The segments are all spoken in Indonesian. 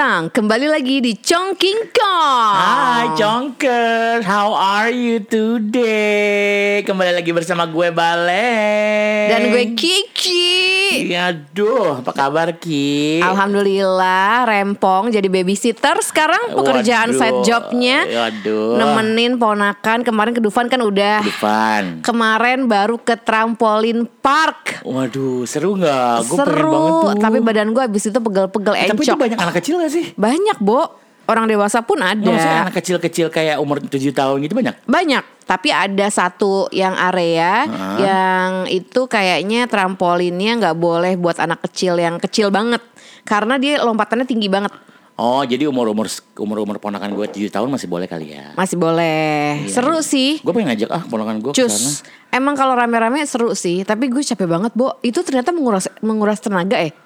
datang. Kembali lagi di Chongking Kong. Hai Jonker, how are you today? Kembali lagi bersama gue Baleng Dan gue Kiki. Iya, aduh, apa kabar Ki? Alhamdulillah rempong jadi babysitter. Sekarang pekerjaan Waduh, side jobnya Waduh. nemenin ponakan. Kemarin ke Dufan kan udah. Dufan kemarin baru ke trampolin park. Waduh, seru gak? Gue pengen seru banget tuh. tapi badan gue abis itu pegel-pegel Eh, Tapi itu encok. banyak anak kecil gak sih? banyak bo orang dewasa pun ada Nggak, maksudnya anak kecil-kecil kayak umur 7 tahun gitu banyak? Banyak, tapi ada satu yang area Hah? yang itu kayaknya trampolinnya nggak boleh buat anak kecil yang kecil banget karena dia lompatannya tinggi banget. Oh, jadi umur-umur umur-umur ponakan gue 7 tahun masih boleh kali ya? Masih boleh. Seru sih. Gue pengen ngajak ah ponakan gue. Cus. Emang kalau rame-rame seru sih, tapi gue capek banget, Bo. Itu ternyata menguras menguras tenaga eh.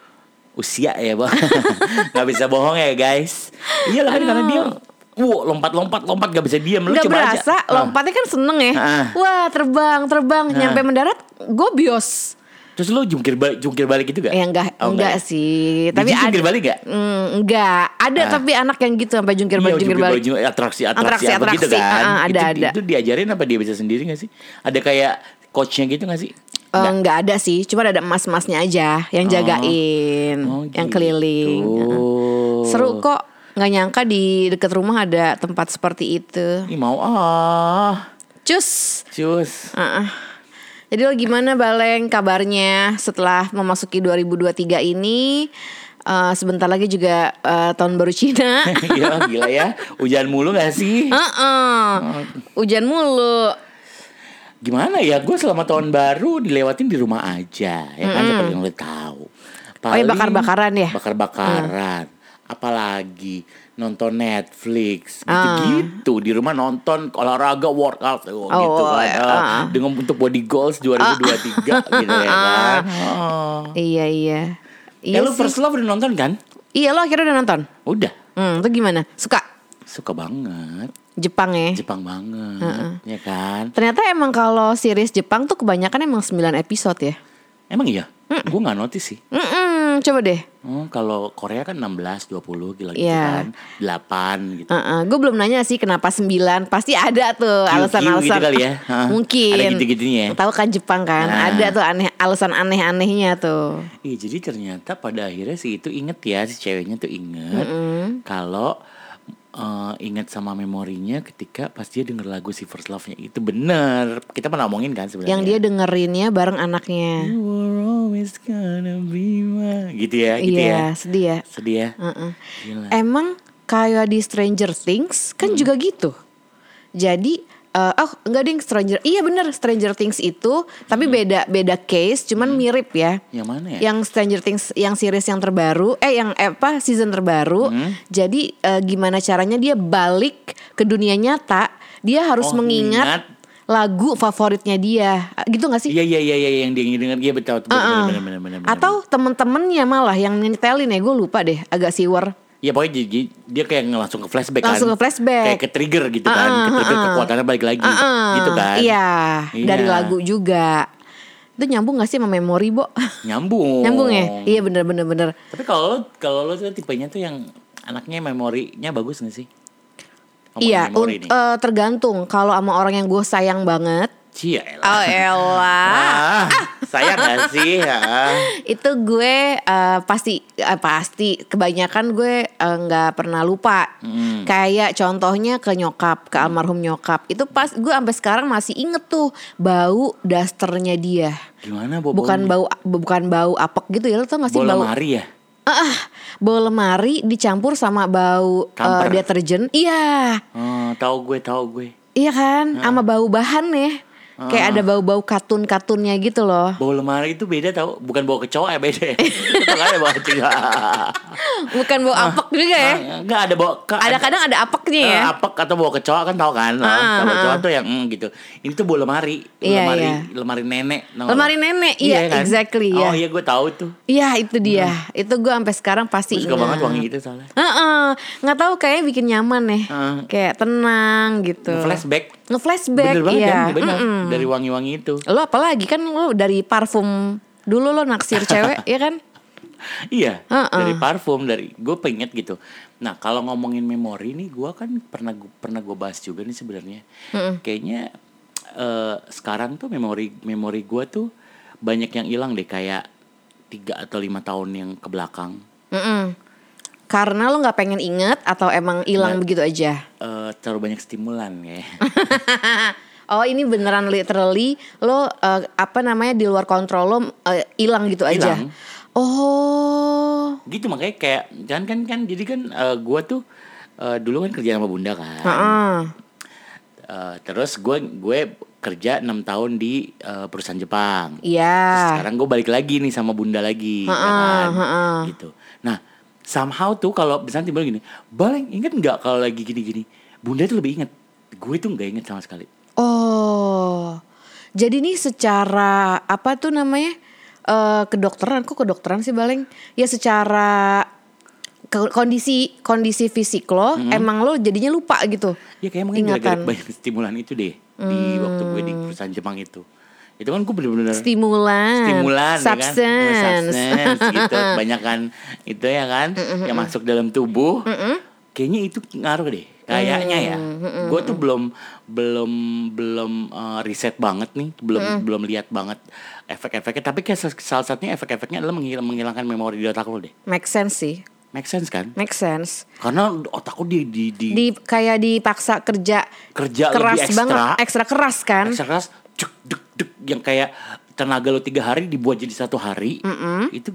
Usia ya bang nggak bisa bohong ya guys iya lah kan karena dia Wow, lompat-lompat, lompat gak bisa diam. Lu Nggak coba berasa, aja. Ah. lompatnya kan seneng ya. Ah. Wah, terbang, terbang, nyampe mendarat, gue bios. Terus lu jungkir balik, jungkir balik gitu gak? Ya enggak, Oh, enggak ya? sih. Biji Tapi ada jungkir balik gak? Mm, enggak, ada Ah. tapi anak yang gitu sampai jungkir Iya, balik jungkir balik. jungkir balik, atraksi, atraksi, Atraksi, apa gitu atraksi. kan? Ah, ah, ada, itu, ada. Itu diajarin apa dia bisa sendiri gak sih? Ada kayak coachnya gitu gak sih? Eh, enggak ada sih, cuma ada emas-emasnya aja yang jagain, Oh, yang gitu. keliling. Heeh. Seru kok, nggak nyangka di dekat rumah ada tempat seperti itu. Ih mau ah, Cus. cus. Heeh. Jadi lo gimana Baleng kabarnya setelah memasuki 2023 ini? Eh, sebentar lagi juga eh, tahun baru Cina. Iya gila ya, hujan mulu gak sih? Heeh. Hujan mulu. Gimana ya, gue selama tahun baru dilewatin di rumah aja, ya kan seperti yang lo tahu. Oh, iya, bakar-bakaran ya? Bakar-bakaran. Apalagi nonton Netflix, Ah. gitu-gitu di rumah nonton olahraga workout oh, Oh, gitu kan. ah. dengan untuk body goals 2023 gitu ya kan. Oh. Iya iya. Ya Iya lu sih. First Love udah nonton kan? Iya lo akhirnya udah nonton. Udah. Hmm, itu gimana? Suka Suka banget. Jepang ya? Jepang banget, ya kan? Ternyata emang kalau series Jepang tuh kebanyakan emang 9 episode ya. Emang iya? Gue nggak notice sih. Mm-mm, coba deh. Oh, kalau Korea kan 16, 20 gila gitu Iya. kan. 8 gitu. gue belum nanya sih kenapa 9 Pasti ada tuh Kiu-kiu alasan-alasan gitu kali ya. Mungkin Ada gitu-gitunya ya. Tahu kan Jepang kan Nah. Ada tuh aneh alasan aneh-anehnya tuh Iya, jadi ternyata pada akhirnya si itu inget ya si ceweknya tuh inget kalau eh, inget sama memorinya ketika pas dia denger lagu si First Love-nya itu bener. Kita pernah ngomongin kan sebenarnya. Yang dia dengerinnya bareng anaknya You were always gonna be my gitu ya, gitu Iya ya. sedih ya Sedih ya. Heeh. Gila. Emang kayak di Stranger Things kan juga gitu. Jadi eh, oh enggak ding Stranger iya bener Stranger Things itu tapi beda beda case cuman mirip ya. Yang mana ya? Yang Stranger Things yang series yang terbaru eh yang eh, apa season terbaru. Jadi eh, gimana caranya dia balik ke dunia nyata dia harus Oh, mengingat mengingat. lagu favoritnya dia gitu gak sih? Iya iya iya iya yang dia denger iya betul betul Uh-uh. bener bener bener bener. Atau temen-temennya malah yang nyetelin ya gue lupa deh agak siwer. Ya pokoknya jadi dia kayak langsung ke flashback kan. Langsung ke flashback. Kayak ke trigger gitu kan. Uh-uh, Ke trigger uh-uh. kekuatannya balik lagi. Uh-uh. Gitu kan. Iya, Iya. dari lagu juga. Itu nyambung gak sih sama memori, Bo? Nyambung. nyambung ya? Iya bener bener bener. Tapi kalau lo kalau lo tuh tipenya tuh yang anaknya memorinya bagus gak sih? Ngomongin iya, eh, tergantung. Kalau sama orang yang gue sayang banget, Cia elah. oh elah, Ah, sayang gak sih? Ah. itu gue eh, pasti eh, pasti kebanyakan gue eh, nggak pernah lupa. Hmm. Kayak contohnya ke nyokap, ke almarhum nyokap. Itu pas gue sampai sekarang masih inget tuh bau dasternya dia. Gimana Bobo? Bukan bau bukan bau apek gitu ya, lo tau gak sih Bola bau mari ya? Ah, bau lemari dicampur sama bau Kamper. deterjen. Iya. Oh, tahu gue, tahu gue. Iya kan? Sama bau bahan ya. Kayak ada bau-bau katun-katunnya gitu loh. Bau lemari itu beda tau Bukan bau kecoa ya beda ya Itu kan ada bau kecoa Bukan bau apek juga ya. Ah, Enggak ada bau ke- Ada kadang ada apeknya ya. Eh, apek atau bawa kecoa kan tau kan Ah, Kalau ah, kecoa ah. tuh yang mm, gitu Ini tuh bawa lemari Iya, Lemari iya. lemari nenek tau nggak? Lemari nenek, iya, exactly, Oh iya. iya gue tahu tuh Iya itu dia. Itu gue sampai sekarang pasti Gue suka banget wangi itu soalnya Heeh, nggak tahu kayaknya bikin nyaman ya. Ah. Kayak tenang gitu. Flashback Nge-flashback Bener banget iya. kan Bener Mm-mm. Dari wangi-wangi itu Lo apalagi kan lo dari parfum dulu lo naksir cewek ya kan? iya Heeh. dari parfum dari gue pengen gitu nah kalau ngomongin memori nih gue kan pernah pernah gue bahas juga nih sebenarnya kayaknya eh, sekarang tuh memori memori gue tuh banyak yang hilang deh kayak tiga atau lima tahun yang ke belakang Mm-mm. Karena lo nggak pengen inget atau emang hilang begitu aja? Eh, terlalu banyak stimulan ya Oh ini beneran literally lo eh, apa namanya di luar kontrol lo eh, hilang gitu aja? Hilang. Oh, gitu makanya kayak jangan kan kan jadi kan eh, gue tuh eh, dulu kan kerja sama bunda kan Heeh. Eh, terus gue gue kerja enam tahun di eh, perusahaan Jepang Terus Iya. sekarang gue balik lagi nih sama bunda lagi ya Ha-ha, kan ha-ha. gitu nah somehow tuh kalau misalnya tiba gini baleng inget nggak kalau lagi gini-gini bunda itu lebih inget gue tuh nggak inget sama sekali Oh, jadi nih secara apa tuh namanya eh kedokteran? Kok kedokteran sih Baleng? Ya secara kondisi kondisi fisik lo, emang lo jadinya lupa gitu. ya kayak mungkin gara-gara banyak stimulan itu deh di waktu gue di perusahaan Jepang itu itu kan gue bener-bener Stimulan, stimulan substance. ya kan? Substance. Gitu. Kebanyakan itu ya kan yang masuk dalam tubuh. Kayaknya itu ngaruh deh kayaknya ya. Gue tuh belum belum belum eh, riset banget nih belum belum lihat banget efek-efeknya. Tapi kayak sa- salah satunya efek-efeknya adalah menghil- menghilangkan memori di otak lo deh. Make sense sih, make sense kan? Make sense. karena otakku di di, di, Di kayak dipaksa kerja kerja keras lebih ekstra. Banget, ekstra keras kan? ekstra keras cuk duk duk yang kayak tenaga lo tiga hari dibuat jadi satu hari itu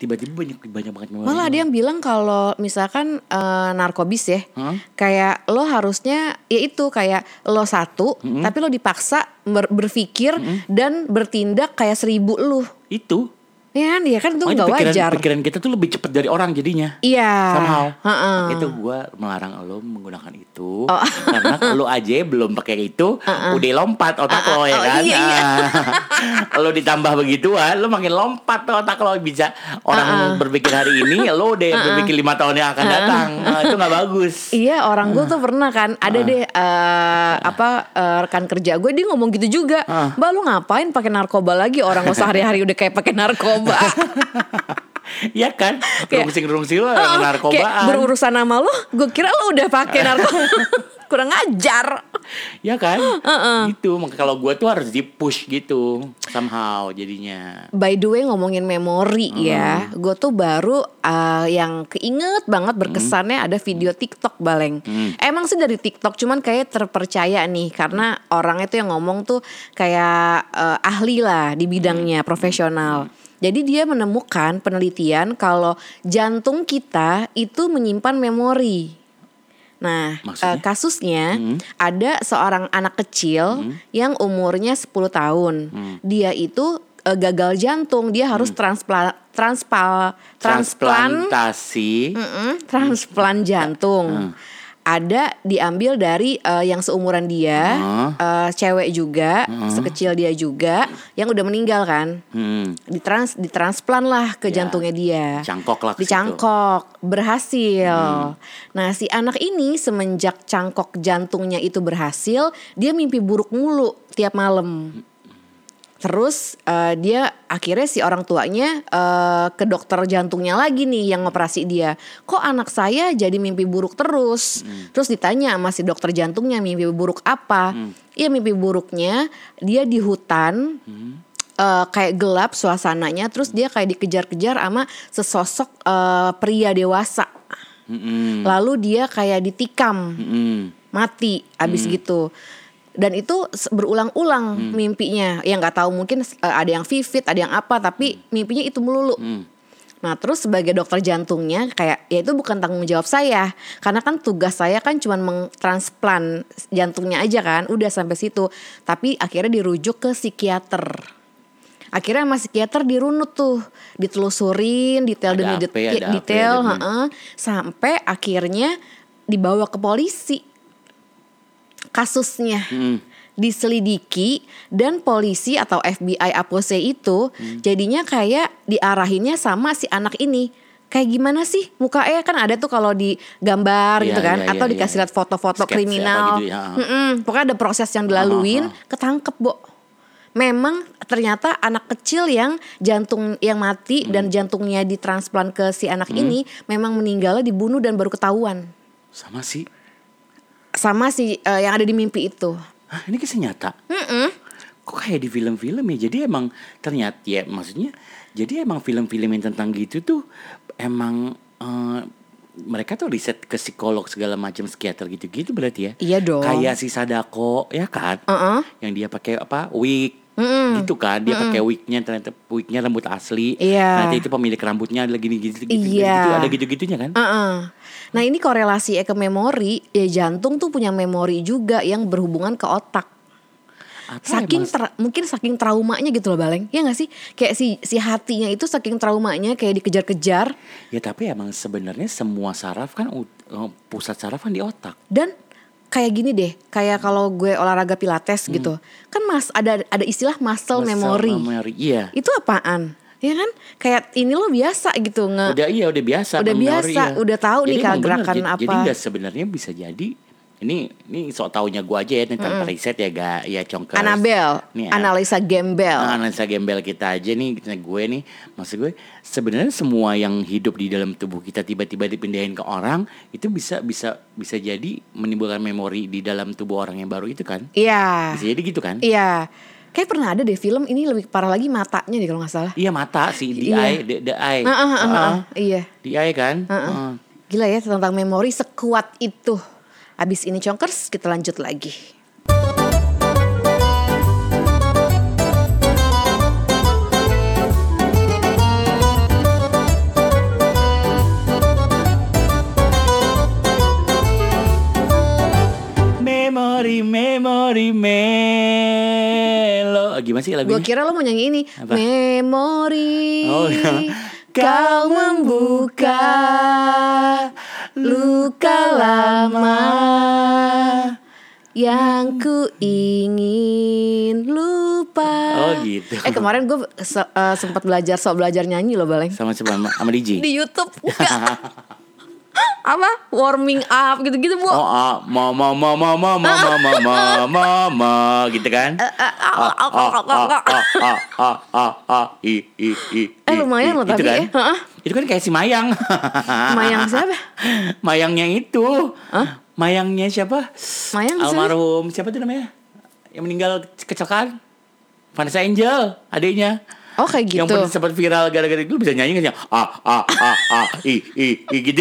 tiba-tiba banyak banyak banget memori Malah ada yang bilang kalau misalkan eh, narkobis ya, Hah? kayak lo harusnya ya itu kayak lo satu, tapi lo dipaksa ber- berpikir dan bertindak kayak seribu lo. itu Ya kan, ya kan itu nggak pikiran, wajar. pikiran kita tuh lebih cepat dari orang jadinya. Iya. somehow. Heeh. itu gue melarang lo menggunakan itu. Oh. karena lo aja belum pakai itu udah lompat otak lo ya Oh, kan? iya, iya. Ah. lo ditambah begituan lo makin lompat tuh otak lo. Bisa orang berpikir hari ini lo udah berpikir lima tahun yang akan datang. Nah, itu nggak bagus. Iya orang gue tuh pernah kan ada deh eh, apa eh, rekan kerja gue dia ngomong gitu juga, mbak lu ngapain pakai narkoba lagi? Orang lo sehari-hari udah kayak pakai narkoba. Iya kan? Rungsing-rungsing lo Oh, yang kayak narkobaan. berurusan sama lo, gue kira lo udah pakai narkoba. Kurang ajar. Ya kan? Gitu Maka kalau gue tuh harus di push gitu somehow jadinya. By the way ngomongin memori ya, gue tuh baru uh, yang keinget banget berkesannya ada video TikTok baleng. Emang sih dari TikTok, cuman kayak terpercaya nih karena orang itu yang ngomong tuh kayak uh, ahli lah di bidangnya profesional. Jadi dia menemukan penelitian kalau jantung kita itu menyimpan memori. Nah, Maksudnya? eh, kasusnya ada seorang anak kecil yang umurnya 10 tahun. Dia itu eh, gagal jantung, dia harus transpla transpal transplan transplantasi Mm-mm, transplan jantung. Ada diambil dari eh, yang seumuran dia, eh, cewek juga, sekecil dia juga, yang udah meninggal kan. hmm, Ditrans ditransplan lah ke Ya, jantungnya dia. cangkok lah ke situ. Dicangkok, berhasil. Nah, si anak ini semenjak cangkok jantungnya itu berhasil, dia mimpi buruk mulu tiap malam. Terus eh, dia akhirnya si orang tuanya eh, ke dokter jantungnya lagi nih yang operasi dia. Kok anak saya jadi mimpi buruk terus? Terus ditanya sama si dokter jantungnya mimpi buruk apa? Iya mimpi buruknya dia di hutan eh, kayak gelap suasananya. Terus dia kayak dikejar-kejar sama sesosok eh, pria dewasa. Mm-mm. Lalu dia kayak ditikam Mm-mm. mati abis gitu dan itu berulang-ulang mimpinya. Yang nggak tahu mungkin eh, ada yang vivid ada yang apa tapi mimpinya itu melulu. Nah terus sebagai dokter jantungnya kayak ya itu bukan tanggung jawab saya. Karena kan tugas saya kan cuma mengtransplan jantungnya aja kan udah sampai situ. Tapi akhirnya dirujuk ke psikiater. Akhirnya sama psikiater dirunut tuh ditelusurin detail Ada demi apa det- ya, apa detail ya, ada heeh. sampai akhirnya dibawa ke polisi kasusnya Mm. diselidiki dan polisi atau FBI Apose itu Hmm. jadinya kayak diarahinnya sama si anak ini kayak gimana sih mukanya kan ada tuh kalau di gambar Iya, gitu kan iya, atau iya, dikasih iya. lihat foto-foto kriminal gitu ya. Mm-mm. pokoknya ada proses yang dilaluin ketangkep bo memang ternyata anak kecil yang jantung yang mati dan jantungnya ditransplant ke si anak ini memang meninggalnya dibunuh dan baru ketahuan Sama sih. Sama si eh, yang ada di mimpi itu. Hah, ini kisah nyata. Kok kayak di film-film ya? Jadi emang ternyata ya maksudnya jadi emang film-film yang tentang gitu tuh emang eh, mereka tuh riset ke psikolog segala macam psikiater gitu-gitu berarti ya. Iya dong. Kayak si Sadako ya kan? Heeh. Yang dia pakai apa? Wig. Gitu kan, dia pakai wignya ternyata wignya rambut asli. Iya. Nanti itu pemilik rambutnya lagi gini gitu, gitu, Iya. gitu, ada gitu-gitunya kan? Heeh. Nah ini korelasi ke memori, ya jantung tuh punya memori juga yang berhubungan ke otak. Atau Saking emang- tra- mungkin saking traumanya gitu loh Baleng, ya gak sih? Kayak si si hatinya itu saking traumanya kayak dikejar-kejar Ya tapi emang sebenarnya semua saraf kan eh, pusat saraf kan di otak. dan kayak gini deh, kayak kalau gue olahraga pilates gitu, kan mas ada ada istilah muscle, Muscle memory. memory, Iya. Itu apaan? Ya kan? Kayak ini lo biasa gitu nge Udah iya udah biasa. Udah memori, biasa, iya. udah tahu nih Jadi kalau emang bener, gerakan jadi- Jadi apa. nggak sebenarnya bisa jadi ini ini sok taunya gue aja ya ini tanpa riset ya gak ya congkers. Anabel, Nih, analisa gembel. Nah, analisa gembel kita aja nih, kita gue nih, maksud gue sebenarnya semua yang hidup di dalam tubuh kita tiba-tiba dipindahin ke orang itu bisa bisa bisa jadi menimbulkan memori di dalam tubuh orang yang baru itu kan? Iya. Bisa jadi gitu kan? Iya. Kayak pernah ada deh film ini lebih parah lagi matanya deh kalau nggak salah. Iya mata sih, the Iya. eye, the, the eye, Ah, ah, ah, ah, Ah, ah. Iya. the eye kan? Ah. Gila ya tentang memori sekuat itu. Abis ini congkers kita lanjut lagi. Memori, memori, melo. Gimana sih lagunya? Gue kira lo mau nyanyi ini. Apa? Memori. Oh, iya. Kau membuka Luka lama yang ku ingin lupa. Oh gitu. Eh kemarin gue se uh, sempat belajar soal belajar nyanyi loh Baleng. Sama siapa? Sama DJ. Di YouTube. apa warming up gitu-gitu bu oh ah, mama mama mama mama mama mama gitu kan Ah ah ah ah ah ah ah ah i i i. eh lumayan loh tapi ya itu kan kayak si Mayang. Mayang siapa? Mayangnya itu. Mayangnya siapa? Mayang? Almarhum siapa tuh namanya? Yang meninggal kecelakaan. Vanessa Angel, adiknya. Oh kayak Yang gitu. pernah sempat viral gara-gara itu bisa nyanyi kan ya ah ah ah ah i i i gitu.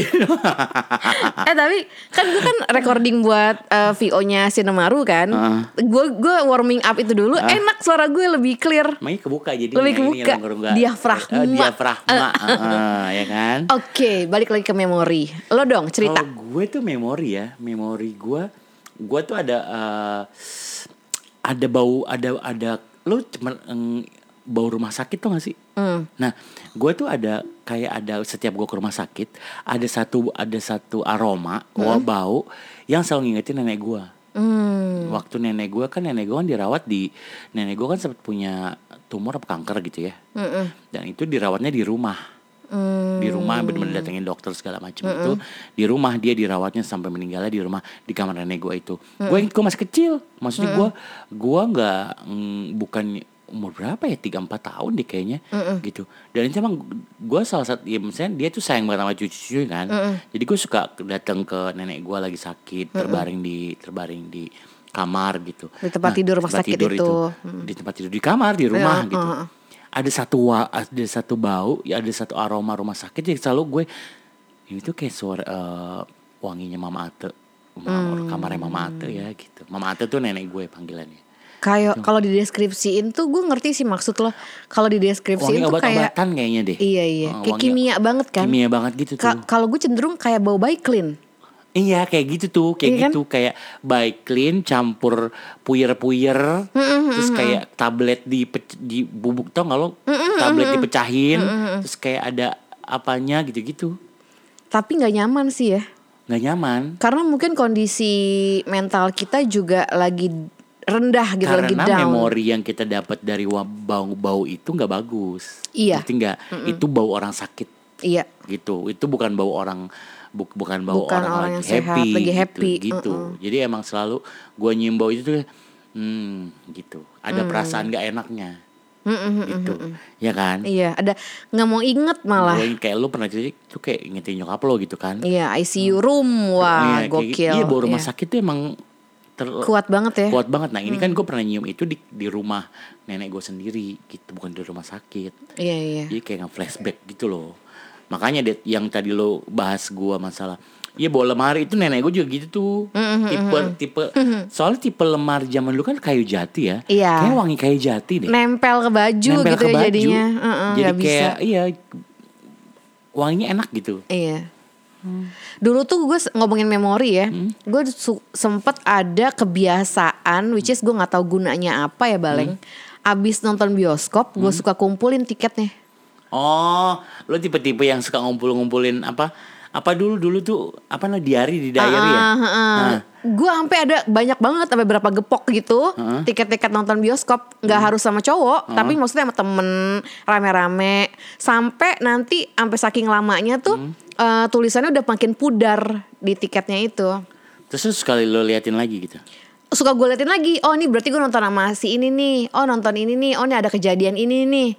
eh tapi kan gue kan recording buat eh, VO-nya Sinemaru kan. Gue gue warming up itu dulu. Enak suara gue lebih clear. Makanya kebuka jadi Lebih kebuka. Diafragma. diafragma Heeh, ya kan Oke, balik lagi ke memori. Lo dong cerita. Kalau gue tuh memori ya, memori gue, gue tuh ada eh, ada bau, ada ada lo cuman eng, bau rumah sakit tuh gak sih? Hmm. Nah, gue tuh ada kayak ada setiap gue ke rumah sakit ada satu ada satu aroma, wah bau yang selalu ngingetin nenek gue. Hmm. Waktu nenek gue kan nenek gue kan dirawat di nenek gue kan sempat punya tumor apa kanker gitu ya. Mm-mm. Dan itu dirawatnya di rumah Hmm. di rumah bener-bener datengin dokter segala macam itu di rumah dia dirawatnya sampai meninggalnya di rumah di kamar nenek gue itu gue inget gue masih kecil maksudnya gue gue nggak mm, bukan umur berapa ya? Tiga empat tahun deh kayaknya gitu. Dan itu emang gue salah satu ya misalnya dia tuh sayang banget sama cucu-cucu kan. Jadi gue suka datang ke nenek gue lagi sakit terbaring di terbaring di kamar gitu. Di tempat tidur rumah tempat sakit tidur itu. di tempat tidur di kamar di rumah Iya, gitu. ada satu wa, ada satu bau ya ada satu aroma rumah sakit jadi selalu gue ini tuh kayak suara eh, wanginya mama Ate. Ma- Hmm. kamarnya mama Ate ya gitu. Mama Ate tuh nenek gue panggilannya Kayak kalau dideskripsiin tuh gue ngerti sih maksud lo. Kalau dideskripsiin wangi tuh kayak kayaknya deh iya iya, Eh, kayak kimia banget kan. kimia banget gitu tuh Ka- Kalau gue cenderung kayak bau baik clean. Iya kayak gitu tuh, kayak Iya kan? gitu kayak baik clean campur puyer-puyer, terus kayak tablet di di bubuk tau nggak lo? tablet dipecahin, terus kayak ada apanya gitu-gitu, Tapi nggak nyaman sih ya. nggak nyaman. Karena mungkin kondisi mental kita juga lagi rendah gitu, lagi Karena down. memori yang kita dapat dari bau-bau itu nggak bagus. Iya. Ngerti nggak? Itu bau orang sakit Iya. gitu. Itu bukan bau orang buk- bukan bau Bukan orang, orang lagi sehat, happy, lagi gitu, happy. gitu. Jadi emang selalu gua nyium bau itu tuh Hmm, gitu. Ada perasaan gak enaknya. Mm, mm, mm, Gitu. Ya kan? Iya, ada nggak mau inget malah. Gue kayak lu pernah jadi tuh kayak ingetin nyokap lo gitu kan. Iya, ICU room, wah Iya, kayak gitu. gokil. Iya, bawa rumah Iya. sakit tuh emang ter- Kuat banget ya. kuat banget. Nah, ini kan gue pernah nyium itu di di rumah nenek gue sendiri gitu, bukan di rumah sakit. Iya, iya. Jadi kayak nge-flashback gitu loh. Makanya Det, yang tadi lo bahas gua masalah Iya bawa lemari itu nenek gue juga gitu tuh. Tipe tipe soalnya tipe lemari zaman dulu kan kayu jati ya. Iya. Kayak wangi kayu jati deh. Nempel ke baju Nempel gitu ke ya baju. jadinya. Heeh, Jadi nggak bisa. kayak iya wanginya enak gitu. Iya. Dulu tuh gue ngomongin memori ya, gue su- sempet ada kebiasaan, which is gue nggak tahu gunanya apa ya baleng. Abis nonton bioskop, gue suka kumpulin tiketnya. Oh, lo tipe-tipe yang suka ngumpul-ngumpulin apa? Apa dulu dulu tuh apa namanya diary di diary ya? Ah, ah, ah. Nah, Gue sampai ada banyak banget sampai berapa gepok gitu. Tiket-tiket nonton bioskop nggak harus sama cowok tapi maksudnya sama temen rame-rame. Sampai nanti sampai saking lamanya tuh eh, tulisannya udah makin pudar di tiketnya itu. Terus sekali lo liatin lagi gitu. suka gue liatin lagi oh ini berarti gue nonton sama si ini nih. Oh nonton ini nih. Oh ini ada kejadian ini nih.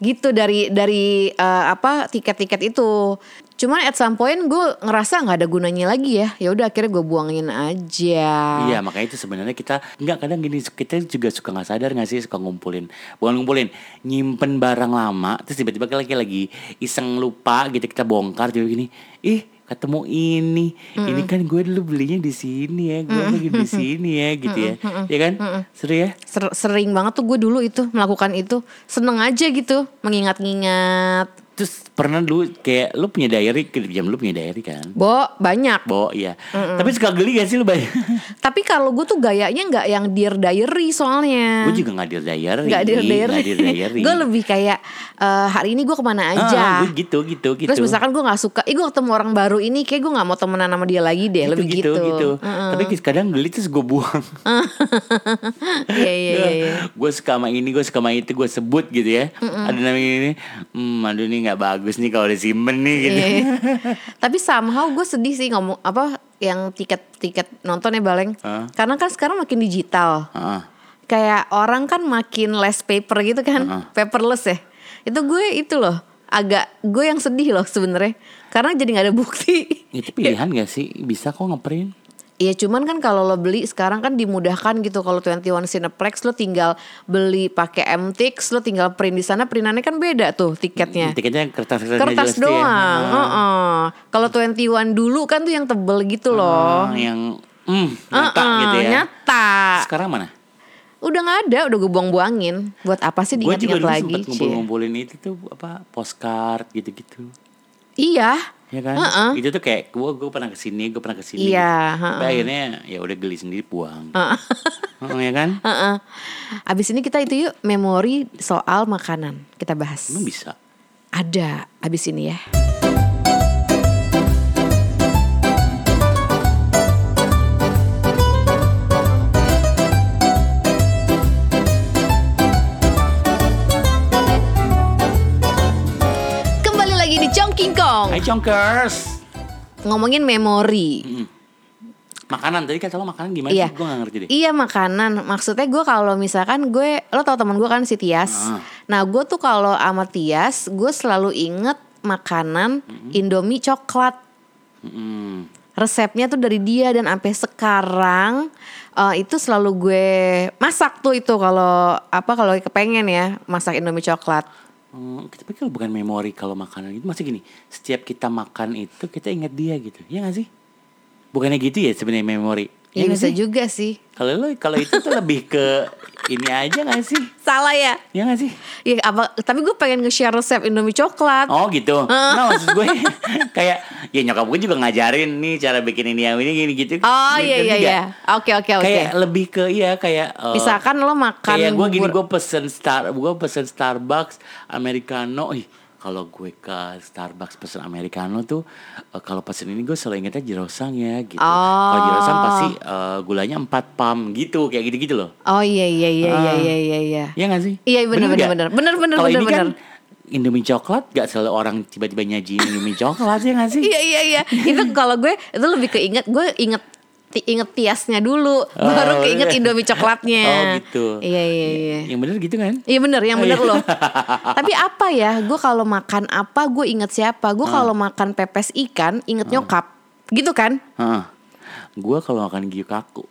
Gitu dari dari eh, apa tiket-tiket itu cuman at some point gue ngerasa nggak ada gunanya lagi ya. Ya udah akhirnya gue buangin aja. Iya makanya itu sebenarnya kita nggak kadang gini kita juga suka nggak sadar nggak sih suka ngumpulin. Bukan ngumpulin nyimpen barang lama terus tiba-tiba lagi lagi iseng lupa gitu kita bongkar jadi gini ih ketemu ini. Ini kan gue dulu belinya di sini ya gue lagi di sini ya gitu ya. Ya kan? Seru ya? Ser- sering banget tuh gue dulu itu melakukan itu. Seneng aja gitu mengingat-ingat terus pernah dulu kayak lu punya diary jam lu punya diary kan? Bo banyak. Bo iya. Tapi suka geli gak sih lu banyak tapi kalau gue tuh gayanya nggak yang dear diary soalnya. Gue juga nggak dear diary. Nggak dear diary, nggak dear diary. Gue lebih kayak eh, hari ini gue ke mana Ah, aja. gue gitu gitu gitu terus misalkan gue nggak suka ih gue ketemu orang baru ini kayak gue nggak mau temenan sama dia lagi deh lebih gitu, gitu. Tapi kadang geli terus gue buang. iya iya iya iya. gue suka sama ini, gue suka sama itu, gue sebut gitu ya. Ada namanya ini, hmm, aduh ini nggak bagus nih kalau disimpan nih gitu. Iya. Tapi somehow gue sedih sih ngomong apa yang tiket-tiket nonton ya Baleng. Hah? Karena kan sekarang makin digital. Heeh. Kayak orang kan makin less paper gitu kan, Heeh. paperless ya. Itu gue itu loh, agak gue yang sedih loh sebenarnya. Karena jadi nggak ada bukti. Itu pilihan gak sih? Bisa kok ngeprint. Iya cuman kan kalau lo beli sekarang kan dimudahkan gitu kalau 21 Cineplex lo tinggal beli pakai MTX lo tinggal print di sana printannya kan beda tuh tiketnya. Tiketnya kertas kertas, Kertas doang. Heeh. Kalau 21 dulu kan tuh yang tebel gitu loh. yang hmm, nyata Heeh, gitu ya. Nyata. Sekarang mana? Udah nggak ada, udah gue buang-buangin. Buat apa sih Gue juga diingat-ingat dulu lagi? sempet Cie? ngumpul-ngumpulin itu tuh apa postcard gitu-gitu. Iya. Ya kan? Heeh. Itu tuh kayak gue gue pernah ke sini, gue pernah ke sini. Iya, gitu. Tapi akhirnya ya udah geli sendiri buang. Heeh, ya kan? Heeh. Abis ini kita itu yuk memori soal makanan kita bahas. Emang bisa. Ada abis ini ya. Hai Chonkers. ngomongin memori. Makanan tadi kata lo makanan gimana Iya. sih? Gue gak ngerti deh. Iya makanan. Maksudnya gue kalau misalkan gue, lo tau temen gue kan si Tias. Ah. Nah gue tuh kalau sama Tias, gue selalu inget makanan Indomie coklat. Mm. Resepnya tuh dari dia dan sampai sekarang eh, itu selalu gue masak tuh itu kalau apa kalau kepengen ya masak Indomie coklat. Hmm, tapi kalau bukan memori kalau makanan itu masih gini. Setiap kita makan itu kita ingat dia gitu. Iya gak sih? Bukannya gitu ya sebenarnya memori. Ya, nggak bisa sih? juga sih. Kalau lo kalau itu tuh lebih ke ini aja gak sih? Salah ya? Iya gak sih? Ya apa? Tapi gue pengen nge-share resep Indomie coklat. Oh gitu. Nah maksud gue kayak ya nyokap gue juga ngajarin nih cara bikin ini yang ini gini gitu. Oh iya iya iya. Oke oke oke. Kayak lebih ke iya kayak eh, Misalkan lo makan kayak gue gini gue pesen star gue pesen Starbucks americano ih kalau gue ke Starbucks pesen americano tuh eh, kalau pesen ini gue selalu ingetnya jirosang ya gitu Oh. kalau jirosang pasti eh, gulanya 4 pam gitu kayak gitu-gitu loh Oh iya iya iya iya Ah. iya iya iya. Iya gak sih Iya, bener, bener, nggak? bener. Bener, bener, kalau ini kan. Indomie coklat gak selalu orang tiba-tiba nyajiin Indomie coklat ya gak sih Iya iya iya. itu kalau gue itu lebih keinget gue inget inget tiasnya dulu, baru keinget Indomie coklatnya. Oh, gitu. Iya iya iya. Yang bener gitu kan? Iya bener, yang bener Oh, iya. loh. Tapi apa ya? Gue kalau makan apa, gue inget siapa. Gue kalau makan pepes ikan, inget nyokap. Gitu kan? Heeh. Gua kalau makan gyukaku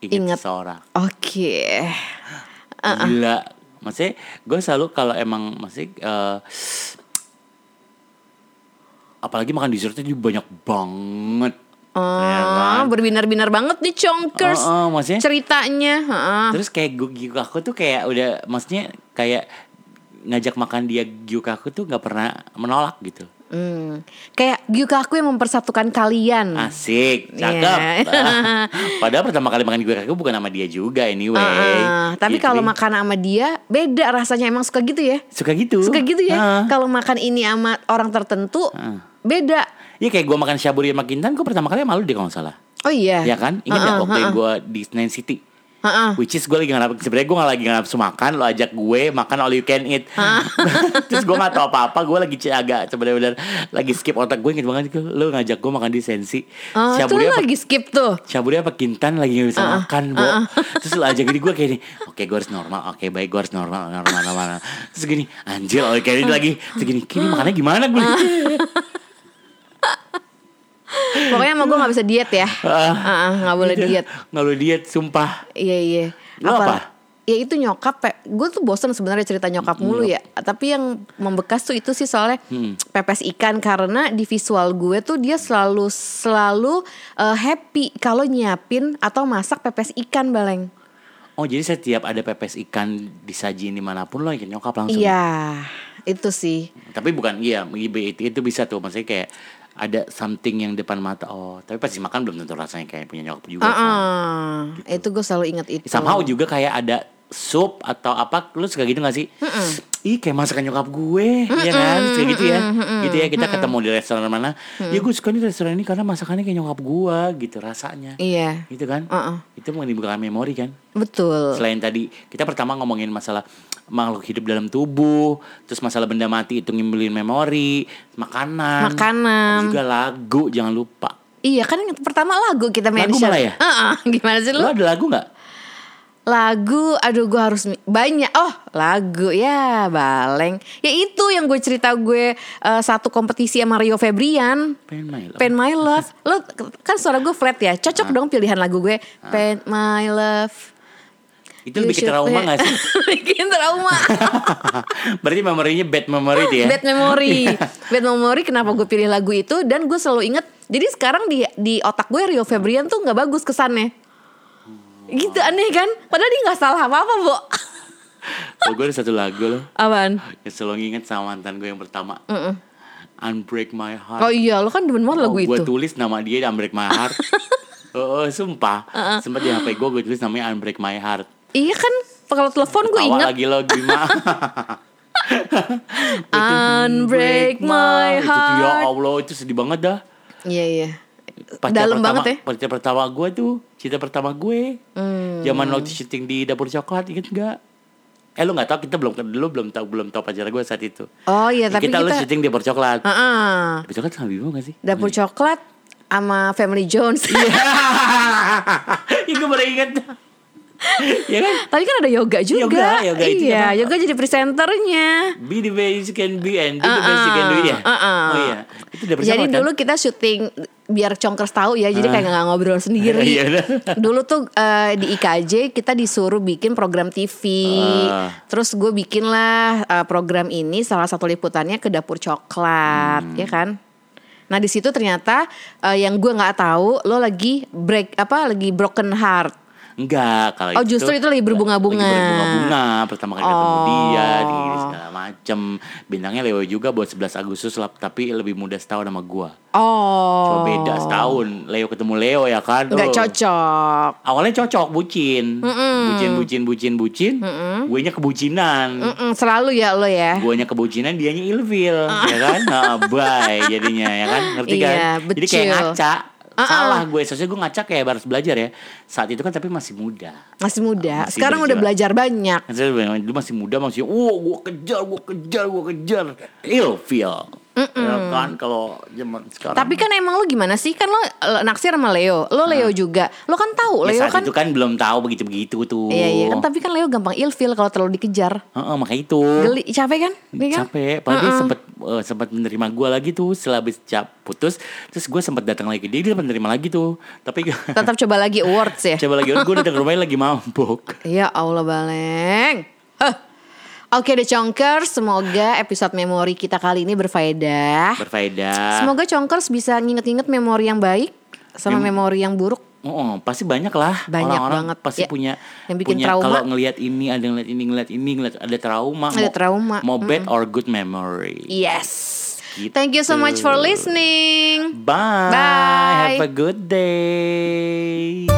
inget Inget. seseorang. Oke. Gila. Maksudnya gue selalu kalau emang masih apalagi makan dessertnya juga banyak banget. Ya Oh, kan? berbinar-binar banget nih Chonkers. Oh, oh, maksudnya Ceritanya. heeh. Terus kayak gu- gyukaku tuh kayak udah maksudnya kayak ngajak makan dia gyukaku tuh nggak pernah menolak gitu. Hmm. Kayak gyukaku yang mempersatukan kalian. Asik, cakep. Iya. Ah. Padahal pertama kali makan gyukaku bukan sama dia juga anyway. Heeh. tapi Gitu. kalau makan sama dia beda rasanya emang suka gitu ya. suka gitu. Suka gitu ya. Ah. Kalau makan ini sama orang tertentu Ah. beda. Iya kayak gue makan syaburi sama Kintan, gue pertama kali malu deh kalau nggak salah. Oh iya. Ya kan? Ingat Heeh, waktu heeh. gue di Senayan City? Heeh. Which is gue lagi nggak sebenarnya gue nggak lagi nafsu makan lo ajak gue makan all you can eat terus gue nggak tahu apa apa gue lagi agak sebenarnya lagi skip otak gue inget banget lo ngajak gue makan di sensi Oh, itu Syaburi apa lagi skip tuh. Syaburi apa Kintan lagi gak bisa makan Bo Terus lo ajak gini gue kayak gini Oke gue harus normal Oke baik gue harus normal Normal normal Terus gini Anjir all you can eat lagi Terus gini Kini makannya gimana gue Pokoknya sama gue gak bisa diet ya. Ah. Heeh, nggak boleh diet. Nggak lo diet sumpah Iya iya. Lu apa? Ya itu nyokap, pe- gue tuh bosen sebenarnya cerita nyokap mulu ya. Tapi yang membekas tuh itu sih soalnya Hmm. pepes ikan karena di visual gue tuh dia selalu selalu eh, happy kalau nyiapin atau masak pepes ikan baleng. Oh jadi setiap ada pepes ikan disajiin di mana pun lo ikut nyokap langsung Iya, itu sih. Tapi bukan iya itu, itu bisa tuh Maksudnya kayak ada something yang depan mata Oh tapi pasti makan belum tentu rasanya kayak punya nyokap juga kan. Heeh. Itu gue selalu ingat itu. Somehow juga kayak ada sup atau apa lu suka gitu gak sih? Ih kayak masakan nyokap gue ya kan? Kayak gitu ya. Gitu ya kita ketemu di restoran mana. Ya gue suka nih restoran ini karena masakannya kayak nyokap gue gitu rasanya. Iya, gitu kan? Heeh. itu menimbulkan memori kan? Betul. selain tadi kita pertama ngomongin masalah makhluk hidup dalam tubuh terus masalah benda mati itu ngimbulin memori makanan. Makanan. juga lagu jangan lupa. Iya kan yang pertama lagu kita Lagu mention. malah ya? Heeh, gimana sih lu? lo ada lagu nggak Lagu, aduh gue harus banyak. Oh, lagu ya, baleng. Ya itu yang gue cerita gue eh, satu kompetisi sama Rio Febrian. pengen main lo Pen My Love. Lo kan suara gue flat ya. Ah. Cocok dong pilihan lagu gue. Pen My Love. itu You should trauma play- gak sih Bikin trauma. berarti memorinya bad memory tuh ya Bad memory. Bad memory kenapa gue pilih lagu itu dan gue selalu inget. Jadi sekarang di di otak gue Rio Febrian tuh nggak bagus kesannya. Gitu aneh kan? Padahal dia nggak salah apa-apa, Bo. oh, gue ada satu lagu loh. Apaan? yang selalu nginget sama mantan gue yang pertama. Unbreak My Heart. Oh iya, lo kan demen banget lagu gue itu. tulis nama dia di Unbreak My Heart. Oh, oh, sumpah. Sempat di HP gue gue tulis namanya Unbreak My Heart. Iya kan, kalau telepon gue inget lagi lo gimana Unbreak my Itu tuh, ya heart. Allah. Itu sedih banget dah. Iya iya. Pacar Dalam pertama, banget ya. Pacar pertama gue tuh Cinta pertama gue Hmm. Zaman waktu syuting di dapur coklat Ingat gak? Eh lu gak tau kita belum Lu belum tahu belum tahu pacar gue saat itu Oh iya, tapi kita, lu kita, syuting di dapur coklat Heeh. Dapur coklat sama Bimo gak sih? dapur coklat sama Family Jones. Iya gue baru inget Ya kan? Tadi kan ada yoga juga. Yoga, yoga itu iya, yoga jadi presenternya. Be the best you can be and do the best you can do ya. Uh-uh. Oh iya. Itu udah bersama Jadi kan? dulu kita syuting biar congkers tahu ya, jadi kayak nggak ngobrol sendiri. Iya, udah. dulu tuh eh, di IKJ kita disuruh bikin program TV. Ah. Terus gue bikin lah eh, program ini salah satu liputannya ke dapur coklat, Hmm. ya kan? Nah di situ ternyata eh, yang gue nggak tahu lo lagi break apa lagi broken heart. Enggak, kalau Oh, justru itu lagi berbunga-bunga. Lagi berbunga-bunga pertama kali ketemu Oh. dia di segala macem. Bintangnya Leo juga buat 11 Agustus lah, tapi lebih muda setahun sama gua. Oh. Coba beda setahun. Leo ketemu Leo ya kan. Nggak Oh. cocok. Awalnya cocok bucin. Bucin bucin bucin bucin. Gue nya kebucinan. Mm-mm, selalu ya lo ya. Guanya kebucinan, dianya ilfil, ya kan? Nah, bye jadinya ya kan? Ngerti kan? Iya, Jadi kayak ngaca. Uh-uh. Salah gue, seharusnya gue ngaca kayak harus belajar ya. Saat itu kan tapi masih muda. Masih muda. Masih Sekarang udah belajar banyak. Dulu masih muda masih, wow, gue kejar, gue kejar, gue kejar. Ilfil. Ya kan kalau zaman sekarang. Tapi kan emang lu gimana sih? Kan lo eh, naksir sama Leo. Lo Leo juga. Lo kan tahu ya, Leo saat kan itu kan belum tahu begitu-begitu tuh. Iya iya kan tapi kan Leo gampang ilfil kalau terlalu dikejar. Heeh, makanya itu. Geli capek kan? Iya kan? capek padahal dia sempat eh, sempat menerima gue lagi tuh setelah habis cap putus terus gue sempat datang lagi ke dia dia sempat menerima lagi tuh tapi Tetap coba lagi awards ya. coba lagi gue datang rumahnya lagi mabuk Ya Allah Baleng. Huh. Oke deh Conkers, semoga episode memori kita kali ini berfaedah. berfaedah Semoga Conkers bisa nginget-nginget memori yang baik sama memori yang buruk. Oh, pasti banyak lah Banyak orang-orang banget. pasti Ya, punya yang bikin punya trauma. kalau ngelihat ini ada ngelihat ini ngelihat ini ngelihat ada trauma Ada mau- trauma. mau bad or good memory Yes. Gitu. Thank you so much for listening. bye Bye. have a good day